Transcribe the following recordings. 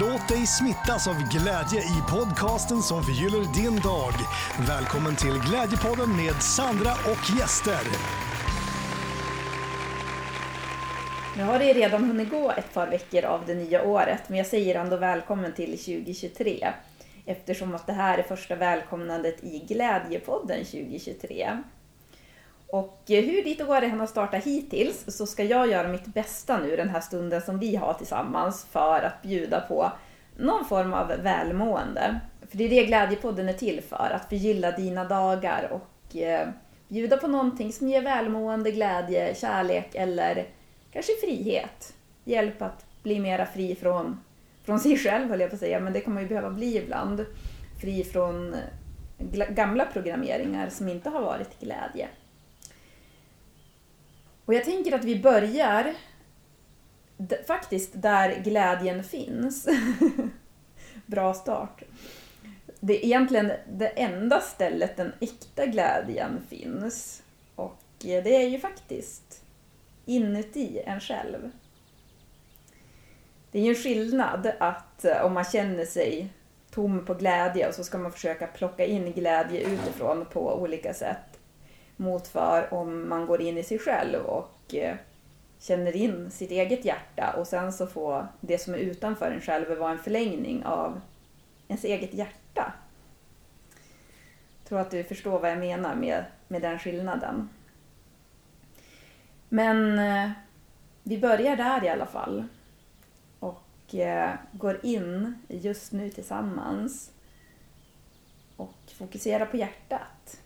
Låt dig smittas av glädje i podcasten som förgyller din dag. Välkommen till Glädjepodden med Sandra och gäster. Nu har det redan hunnit gå ett par veckor av det nya året, men jag säger ändå välkommen till 2023 eftersom att det här är första välkomnandet i Glädjepodden 2023. Och eh, hur ditt det än har startat hittills så ska jag göra mitt bästa nu den här stunden som vi har tillsammans för att bjuda på någon form av välmående. För det är det Glädjepodden är till för, att förgylla dina dagar och eh, bjuda på någonting som ger välmående, glädje, kärlek eller kanske frihet. Hjälp att bli mera fri från, från sig själv höll jag på att säga, men det kan man ju behöva bli ibland. Fri från eh, gamla programmeringar som inte har varit glädje. Och jag tänker att vi börjar faktiskt där glädjen finns. Bra start. Det är egentligen det enda stället den äkta glädjen finns. Och eh, det är ju faktiskt inuti en själv. Det är ju en skillnad att eh, om man känner sig tom på glädje och så ska man försöka plocka in glädje utifrån på olika sätt mot för om man går in i sig själv och eh, känner in sitt eget hjärta och sen så får det som är utanför en själv vara en förlängning av ens eget hjärta. Jag tror att du förstår vad jag menar med, med den skillnaden. Men eh, vi börjar där i alla fall och eh, går in just nu tillsammans och fokuserar på hjärtat.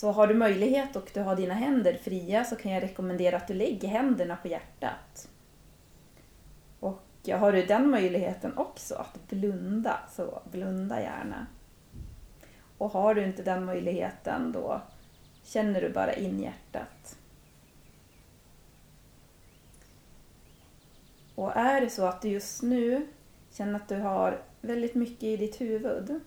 Så har du möjlighet och du har dina händer fria så kan jag rekommendera att du lägger händerna på hjärtat. Och har du den möjligheten också, att blunda, så blunda gärna. Och har du inte den möjligheten då känner du bara in hjärtat. Och är det så att du just nu känner att du har väldigt mycket i ditt huvud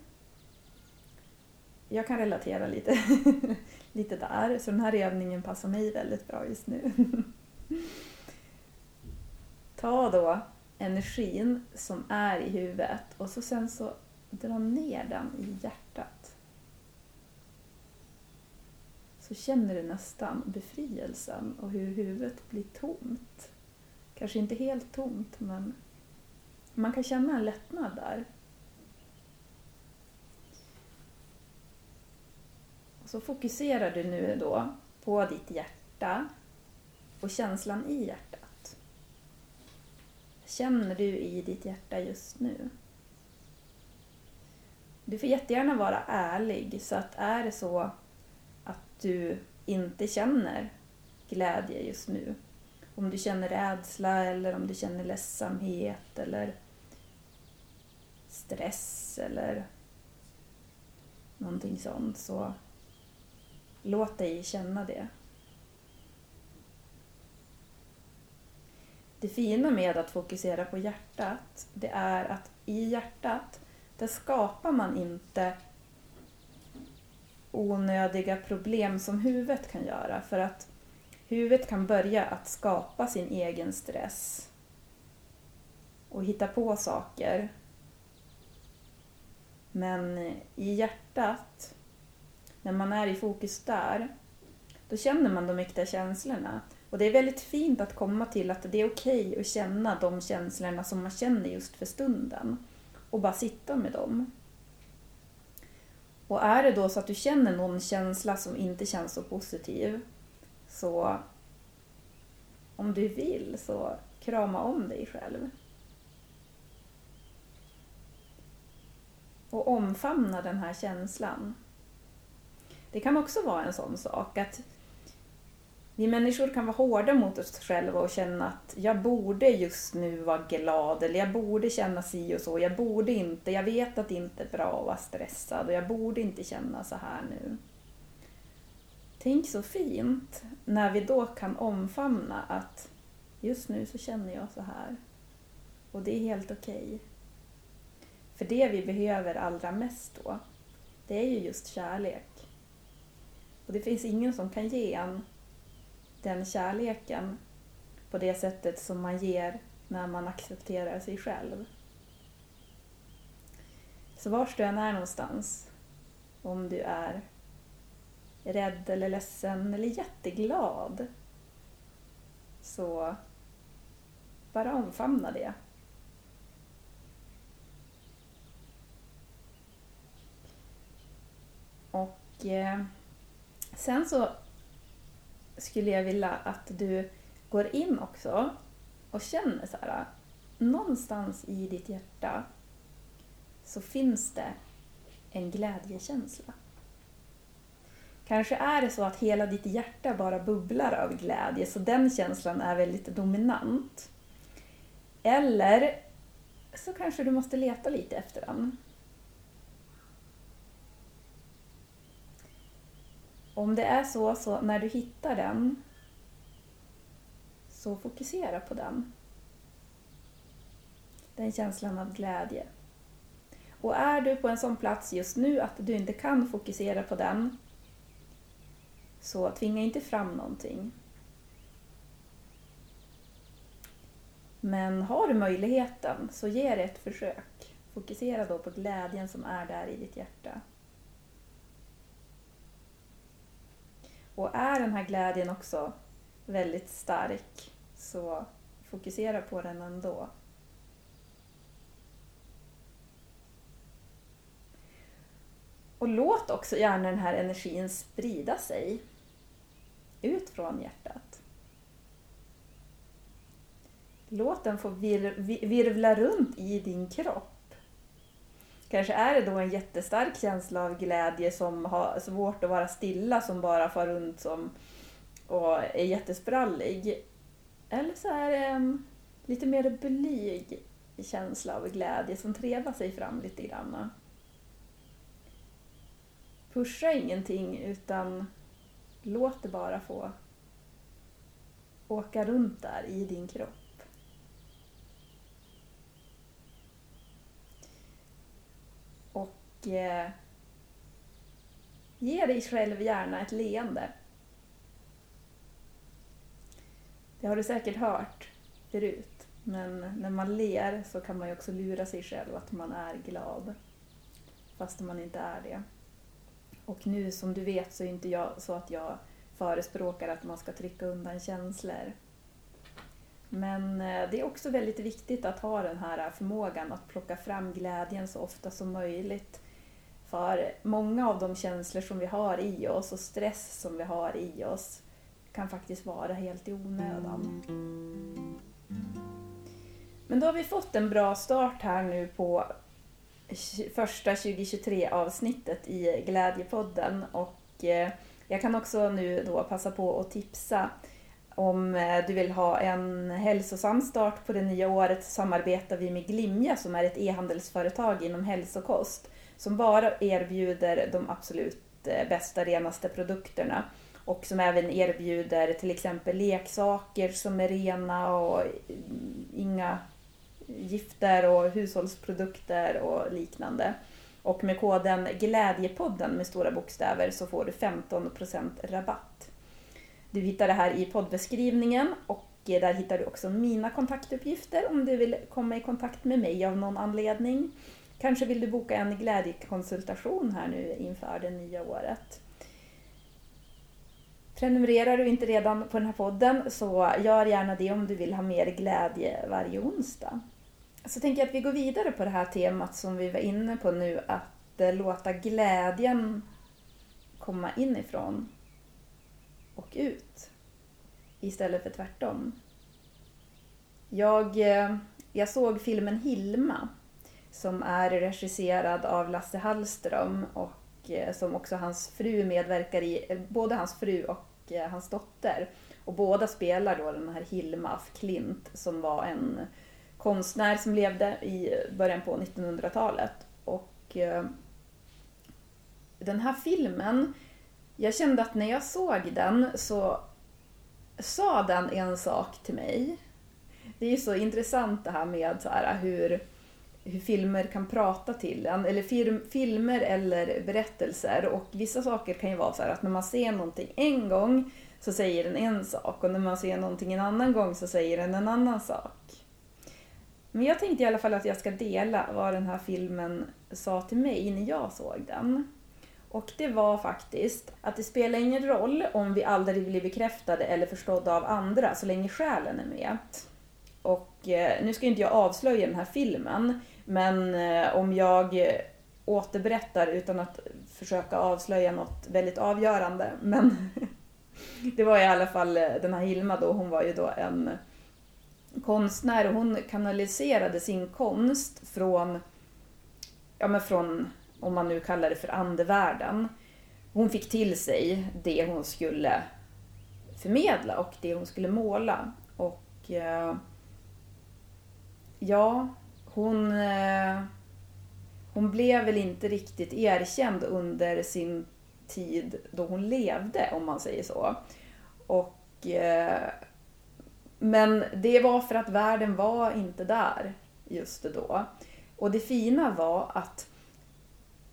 jag kan relatera lite, lite där, så den här övningen passar mig väldigt bra just nu. Ta då energin som är i huvudet och så sen så dra ner den i hjärtat. Så känner du nästan befrielsen och hur huvudet blir tomt. Kanske inte helt tomt, men man kan känna en lättnad där. Så fokuserar du nu då på ditt hjärta och känslan i hjärtat. Känner du i ditt hjärta just nu? Du får jättegärna vara ärlig, så att är det så att du inte känner glädje just nu, om du känner rädsla eller om du känner ledsamhet eller stress eller någonting sånt, så Låt dig känna det. Det fina med att fokusera på hjärtat, det är att i hjärtat, där skapar man inte onödiga problem som huvudet kan göra. För att huvudet kan börja att skapa sin egen stress och hitta på saker. Men i hjärtat när man är i fokus där, då känner man de äkta känslorna. Och det är väldigt fint att komma till att det är okej okay att känna de känslorna som man känner just för stunden. Och bara sitta med dem. Och är det då så att du känner någon känsla som inte känns så positiv, så om du vill så krama om dig själv. Och omfamna den här känslan. Det kan också vara en sån sak att vi människor kan vara hårda mot oss själva och känna att jag borde just nu vara glad eller jag borde känna si och så. Jag borde inte, jag vet att det inte är bra att vara stressad och jag borde inte känna så här nu. Tänk så fint när vi då kan omfamna att just nu så känner jag så här. Och det är helt okej. Okay. För det vi behöver allra mest då, det är ju just kärlek. Och det finns ingen som kan ge en den kärleken på det sättet som man ger när man accepterar sig själv. Så vars du än är någonstans, om du är rädd eller ledsen eller jätteglad, så bara omfamna det. Och eh, sen så skulle jag vilja att du går in också och känner så här, någonstans i ditt hjärta så finns det en glädjekänsla. Kanske är det så att hela ditt hjärta bara bubblar av glädje, så den känslan är väldigt dominant. Eller så kanske du måste leta lite efter den. Om det är så, så när du hittar den, så fokusera på den. Den känslan av glädje. Och är du på en sån plats just nu att du inte kan fokusera på den, så tvinga inte fram någonting. Men har du möjligheten, så ge det ett försök. Fokusera då på glädjen som är där i ditt hjärta. Och är den här glädjen också väldigt stark, så fokusera på den ändå. Och låt också gärna den här energin sprida sig ut från hjärtat. Låt den få virvla runt i din kropp. Kanske är det då en jättestark känsla av glädje som har svårt att vara stilla, som bara far runt som, och är jättesprallig. Eller så är det en lite mer blyg känsla av glädje som trevar sig fram lite grann. Pusha ingenting utan låt det bara få åka runt där i din kropp. Och eh, ge dig själv gärna ett leende. Det har du säkert hört förut, men när man ler så kan man ju också lura sig själv att man är glad, fast man inte är det. Och nu som du vet så är inte jag så att jag förespråkar att man ska trycka undan känslor. Men eh, det är också väldigt viktigt att ha den här förmågan att plocka fram glädjen så ofta som möjligt. För många av de känslor som vi har i oss och stress som vi har i oss kan faktiskt vara helt i onödan. Men då har vi fått en bra start här nu på första 2023 avsnittet i Glädjepodden och eh, jag kan också nu då passa på att tipsa om eh, du vill ha en hälsosam start på det nya året samarbetar vi med Glimja som är ett e-handelsföretag inom hälsokost som bara erbjuder de absolut eh, bästa, renaste produkterna och som även erbjuder till exempel leksaker som är rena och inga gifter och hushållsprodukter och liknande. Och med koden Glädjepodden med stora bokstäver så får du 15% rabatt. Du hittar det här i poddbeskrivningen och eh, där hittar du också mina kontaktuppgifter om du vill komma i kontakt med mig av någon anledning. Kanske vill du boka en glädjekonsultation här nu inför det nya året. Prenumererar du inte redan på den här podden så gör gärna det om du vill ha mer glädje varje onsdag. Så tänker jag att vi går vidare på det här temat som vi var inne på nu, att eh, låta glädjen komma inifrån och ut istället för tvärtom. Jag, eh, jag såg filmen Hilma som är regisserad av Lasse Hallström och eh, som också hans fru medverkar i, eh, både hans fru och eh, hans dotter. Och båda spelar då den här Hilma af Klint som var en konstnär som levde i början på 1900-talet. Och den här filmen, jag kände att när jag såg den så sa den en sak till mig. Det är ju så intressant det här med så här, hur, hur filmer kan prata till en, eller film, filmer eller berättelser. Och vissa saker kan ju vara så här att när man ser någonting en gång så säger den en sak och när man ser någonting en annan gång så säger den en annan sak. Men jag tänkte i alla fall att jag ska dela vad den här filmen sa till mig när jag såg den. Och det var faktiskt att det spelar ingen roll om vi aldrig blir bekräftade eller förstådda av andra så länge själen är med. Och eh, nu ska inte jag avslöja den här filmen, men eh, om jag återberättar utan att försöka avslöja något väldigt avgörande. Men det var i alla fall eh, den här Hilma då, hon var ju då en konstnär och hon kanaliserade sin konst från, ja men från, om man nu kallar det för andevärlden. Hon fick till sig det hon skulle förmedla och det hon skulle måla. Och eh, ja, hon, eh, hon blev väl inte riktigt erkänd under sin tid då hon levde, om man säger så. Och, eh, men det var för att världen var inte där just då. Och det fina var att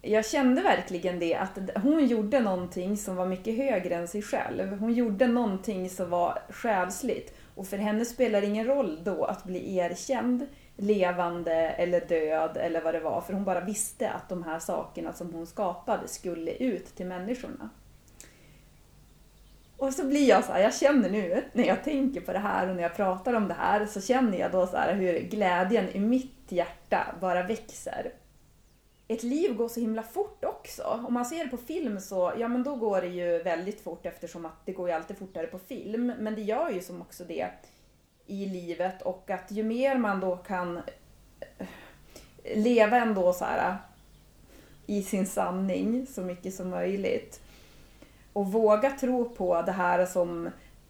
jag kände verkligen det, att hon gjorde någonting som var mycket högre än sig själv. Hon gjorde någonting som var själsligt. Och för henne spelar det ingen roll då att bli erkänd levande eller död eller vad det var. För hon bara visste att de här sakerna som hon skapade skulle ut till människorna. Och så blir jag så här, jag känner nu när jag tänker på det här och när jag pratar om det här så känner jag då så här hur glädjen i mitt hjärta bara växer. Ett liv går så himla fort också. Om man ser det på film så, ja men då går det ju väldigt fort eftersom att det går ju alltid fortare på film. Men det gör ju som också det i livet och att ju mer man då kan eh, leva ändå så här i sin sanning så mycket som möjligt och våga tro på det här som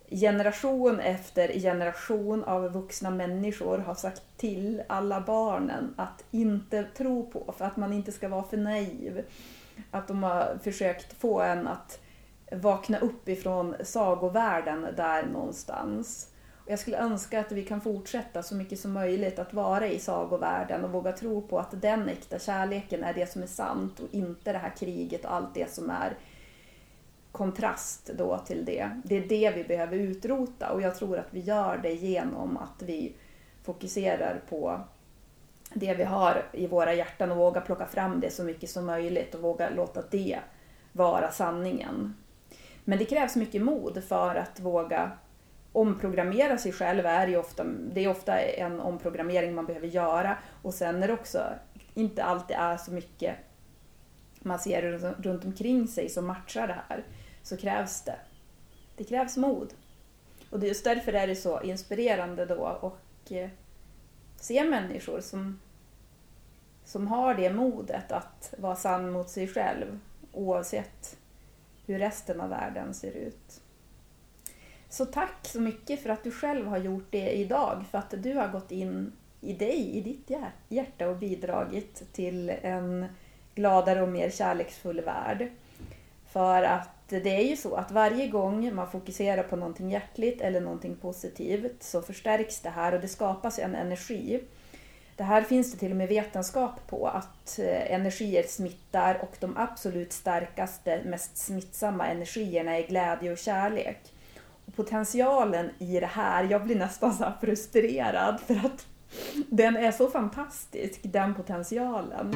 generation efter generation av vuxna människor har sagt till alla barnen att inte tro på för att man inte ska vara för naiv. Att de har försökt få en att vakna upp ifrån sagovärlden där någonstans. Jag skulle önska att vi kan fortsätta så mycket som möjligt att vara i sagovärlden och våga tro på att den äkta kärleken är det som är sant och inte det här kriget och allt det som är kontrast då till det. Det är det vi behöver utrota och jag tror att vi gör det genom att vi fokuserar på det vi har i våra hjärtan och våga plocka fram det så mycket som möjligt och våga låta det vara sanningen. Men det krävs mycket mod för att våga omprogrammera sig själv är ju ofta, det är ofta en omprogrammering man behöver göra och sen är det också inte alltid är så mycket man ser runt omkring sig som matchar det här så krävs det. Det krävs mod. Och just därför är det så inspirerande då och eh, se människor som, som har det modet att vara sann mot sig själv oavsett hur resten av världen ser ut. Så tack så mycket för att du själv har gjort det idag, för att du har gått in i dig, i ditt hjärta och bidragit till en gladare och mer kärleksfull värld. För att det är ju så att varje gång man fokuserar på någonting hjärtligt eller någonting positivt så förstärks det här och det skapas en energi. Det här finns det till och med vetenskap på, att eh, energier smittar och de absolut starkaste, mest smittsamma energierna är glädje och kärlek potentialen i det här, jag blir nästan så frustrerad för att den är så fantastisk, den potentialen.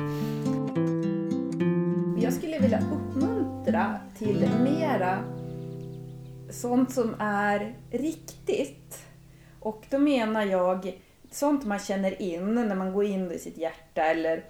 Jag skulle vilja uppmuntra till mera sånt som är riktigt. Och då menar jag sånt man känner in när man går in i sitt hjärta eller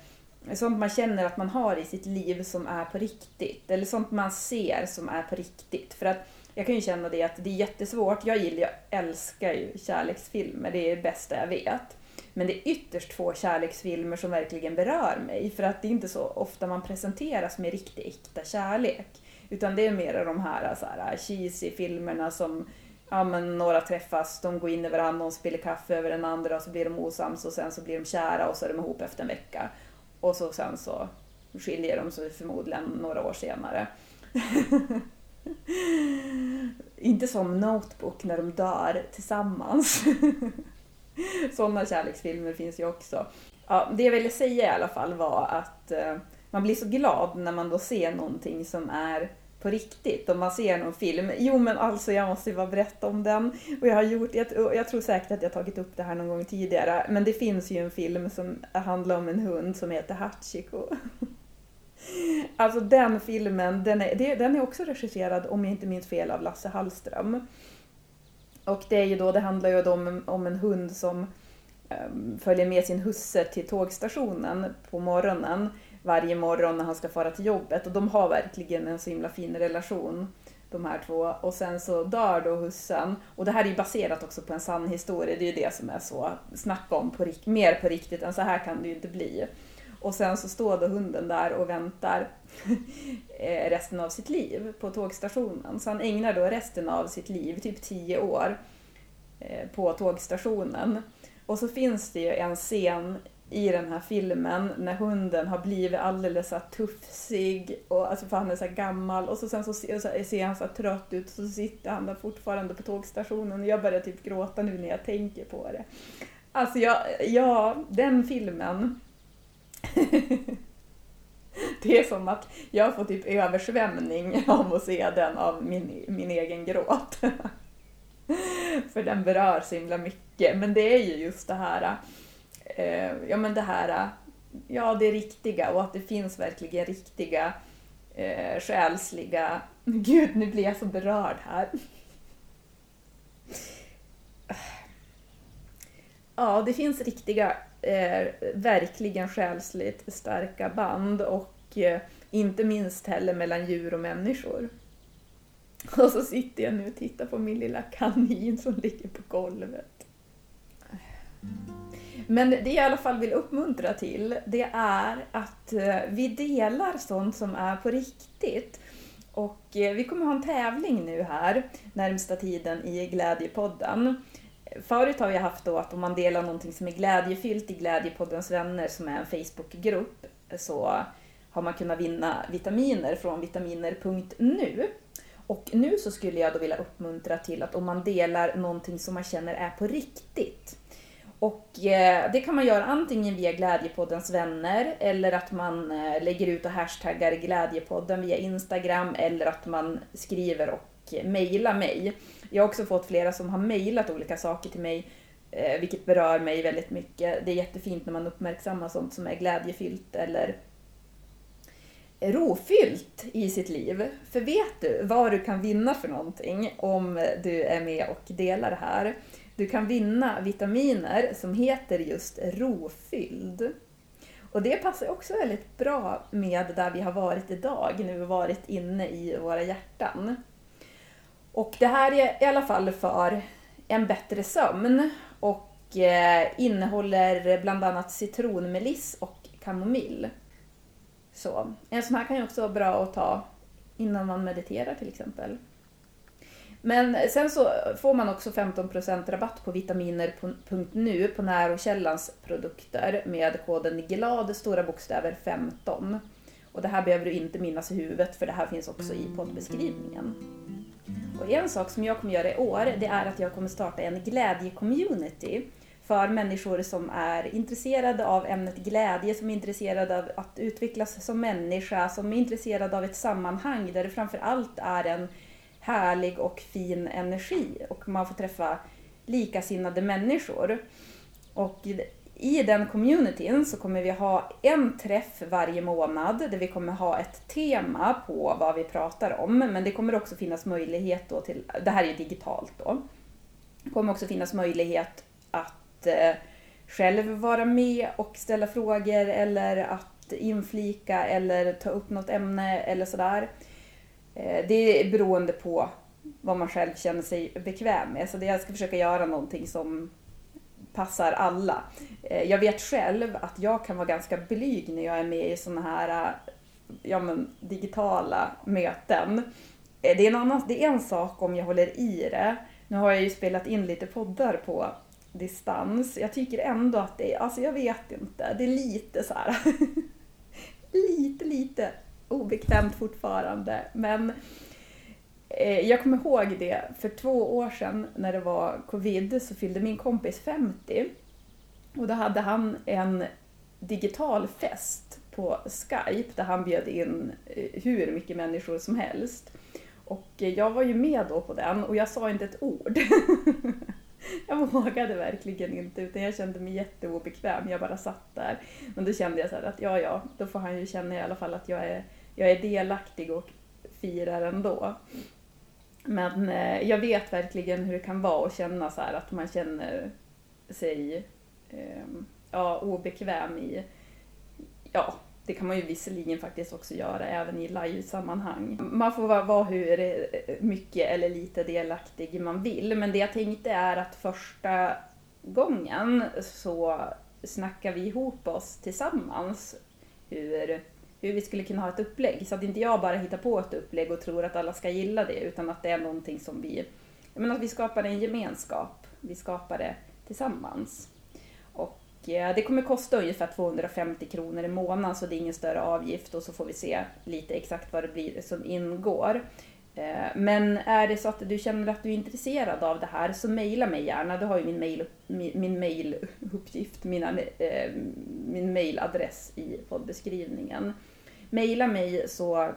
sånt man känner att man har i sitt liv som är på riktigt. Eller sånt man ser som är på riktigt. För att jag kan ju känna det att det är jättesvårt. Jag gillar, jag älskar ju kärleksfilmer, det är det bästa jag vet. Men det är ytterst få kärleksfilmer som verkligen berör mig. För att det är inte så ofta man presenteras med riktig äkta kärlek. Utan det är mer de här, så här cheesy filmerna som ja, men några träffas, de går in i varandra, de spiller kaffe över den andra och så blir de osams och sen så blir de kära och så är de ihop efter en vecka. Och så sen så skiljer de sig förmodligen några år senare. Inte som Notebook när de dör tillsammans. Sådana kärleksfilmer finns ju också. Ja, det jag ville säga i alla fall var att eh, man blir så glad när man då ser någonting som är på riktigt om man ser någon film. Jo men alltså jag måste ju bara berätta om den. Och jag har gjort, jag, jag tror säkert att jag tagit upp det här någon gång tidigare, men det finns ju en film som handlar om en hund som heter Hachiko. Alltså den filmen, den är, den är också regisserad, om jag inte minns fel, av Lasse Hallström. Och det är ju då, det handlar ju om, om en hund som um, följer med sin husse till tågstationen på morgonen varje morgon när han ska fara till jobbet och de har verkligen en så himla fin relation de här två. Och sen så dör då hussen. Och det här är ju baserat också på en sann historia. Det är ju det som är så, snacka om på, mer på riktigt än så här kan det ju inte bli. Och sen så står då hunden där och väntar eh, resten av sitt liv på tågstationen. Så han ägnar då resten av sitt liv, typ tio år, eh, på tågstationen. Och så finns det ju en scen i den här filmen när hunden har blivit alldeles så tuffsig och alltså för han är så gammal och så sen så ser, så ser han så trött ut och så sitter han där fortfarande på tågstationen och jag börjar typ gråta nu när jag tänker på det. Alltså jag, ja, den filmen det är som att jag får typ översvämning av att se den av min, min egen gråt. För den berör så himla mycket. Men det är ju just det här, eh, ja men det här, ja det riktiga och att det finns verkligen riktiga eh, själsliga, gud nu blir jag så berörd här. Ja, det finns riktiga eh, verkligen själsligt starka band och eh, inte minst heller mellan djur och människor. Och så sitter jag nu och tittar på min lilla kanin som ligger på golvet. Men det jag i alla fall vill uppmuntra till, det är att eh, vi delar sånt som är på riktigt. Och eh, vi kommer ha en tävling nu här närmsta tiden i Glädjepodden förut har vi haft då att om man delar någonting som är glädjefyllt i Glädjepoddens vänner som är en Facebookgrupp så har man kunnat vinna vitaminer från vitaminer.nu. Och nu så skulle jag då vilja uppmuntra till att om man delar någonting som man känner är på riktigt. Och eh, det kan man göra antingen via Glädjepoddens vänner eller att man eh, lägger ut och hashtaggar Glädjepodden via Instagram eller att man skriver och mejla mig. Jag har också fått flera som har mejlat olika saker till mig, eh, vilket berör mig väldigt mycket. Det är jättefint när man uppmärksammar sånt som är glädjefyllt eller rofyllt i sitt liv. För vet du vad du kan vinna för någonting om du är med och delar det här? Du kan vinna vitaminer som heter just rofylld. Och det passar också väldigt bra med där vi har varit idag, när vi har varit inne i våra hjärtan. Och det här är i alla fall för en bättre sömn och eh, innehåller bland annat citronmeliss och kamomill. Så en sån här kan ju också vara bra att ta innan man mediterar till exempel. Men sen så får man också 15% rabatt på vitaminer.nu på Närokällans produkter med koden GLAD, stora bokstäver 15. Och det här behöver du inte minnas i huvudet för det här finns också i poddbeskrivningen. Och en sak som jag kommer göra i år, det är att jag kommer starta en glädje-community för människor som är intresserade av ämnet glädje, som är intresserade av att utvecklas som människa, som är intresserade av ett sammanhang där det framför allt är en härlig och fin energi och man får träffa likasinnade människor. Och i den communityn så kommer vi ha en träff varje månad där vi kommer ha ett tema på vad vi pratar om. Men det kommer också finnas möjlighet då till, det här är digitalt då. Det kommer också finnas möjlighet att eh, själv vara med och ställa frågor eller att inflika eller ta upp något ämne eller sådär. Eh, det är beroende på vad man själv känner sig bekväm med. Så jag ska försöka göra någonting som passar alla. Eh, jag vet själv att jag kan vara ganska blyg när jag är med i sådana här eh, ja, men, digitala möten. Eh, det är, en annan, det är en sak om jag håller i det. Nu har jag ju spelat in lite poddar på distans. Jag tycker ändå att det är, alltså jag vet inte, det är lite så här lite, lite obekvämt fortfarande. Men Eh, Eh, jag kommer ihåg det, för två år sedan när det var covid så fyllde min kompis 50. Och då hade han en digital fest på Skype där han bjöd in eh, hur mycket människor som helst. Och eh, jag var ju med då på den och jag sa inte ett ord. jag vågade verkligen inte utan jag kände mig jätteobekväm. Jag bara satt där. Men då kände jag så att ja, ja, då får han ju känna i alla fall att jag är, jag är delaktig och firar ändå. Men eh, jag vet verkligen hur det kan vara att känna så här att man känner sig eh, ja, obekväm i, ja, det kan man ju visserligen faktiskt också göra även i live-sammanhang. Man får vara, vara hur eh, mycket eller lite delaktig man vill, men det jag tänkte är att första gången så snackar vi ihop oss tillsammans hur, hur vi skulle kunna ha ett upplägg. Så att inte jag bara hittar på ett upplägg och tror att alla ska gilla det, utan att det är någonting som vi, jag menar att vi skapar en gemenskap. Vi skapar det tillsammans. Och eh, det kommer kosta ungefär 250 kronor i månaden så det är ingen större avgift och så får vi se lite exakt vad det blir som ingår. Eh, men är det så att du känner att du är intresserad av det här så mejla mig gärna. Du har ju min mail, min mailuppgift, mina, eh, min mailadress i poddbeskrivningen. Mejla mig så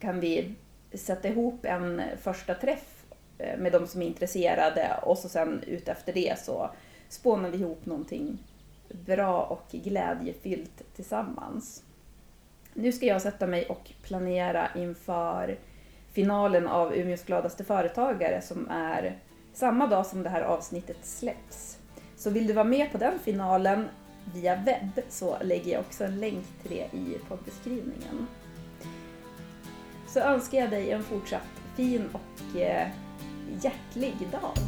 kan vi sätta ihop en första träff eh, med de som är intresserade och så sen utefter det så spånar vi ihop någonting bra och glädjefyllt tillsammans. Nu ska jag sätta mig och planera inför finalen av Umeås gladaste företagare som är samma dag som det här avsnittet släpps. Så vill du vara med på den finalen via webb så lägger jag också en länk till det i poddbeskrivningen. Så önskar jag dig en fortsatt fin och eh, hjärtlig dag.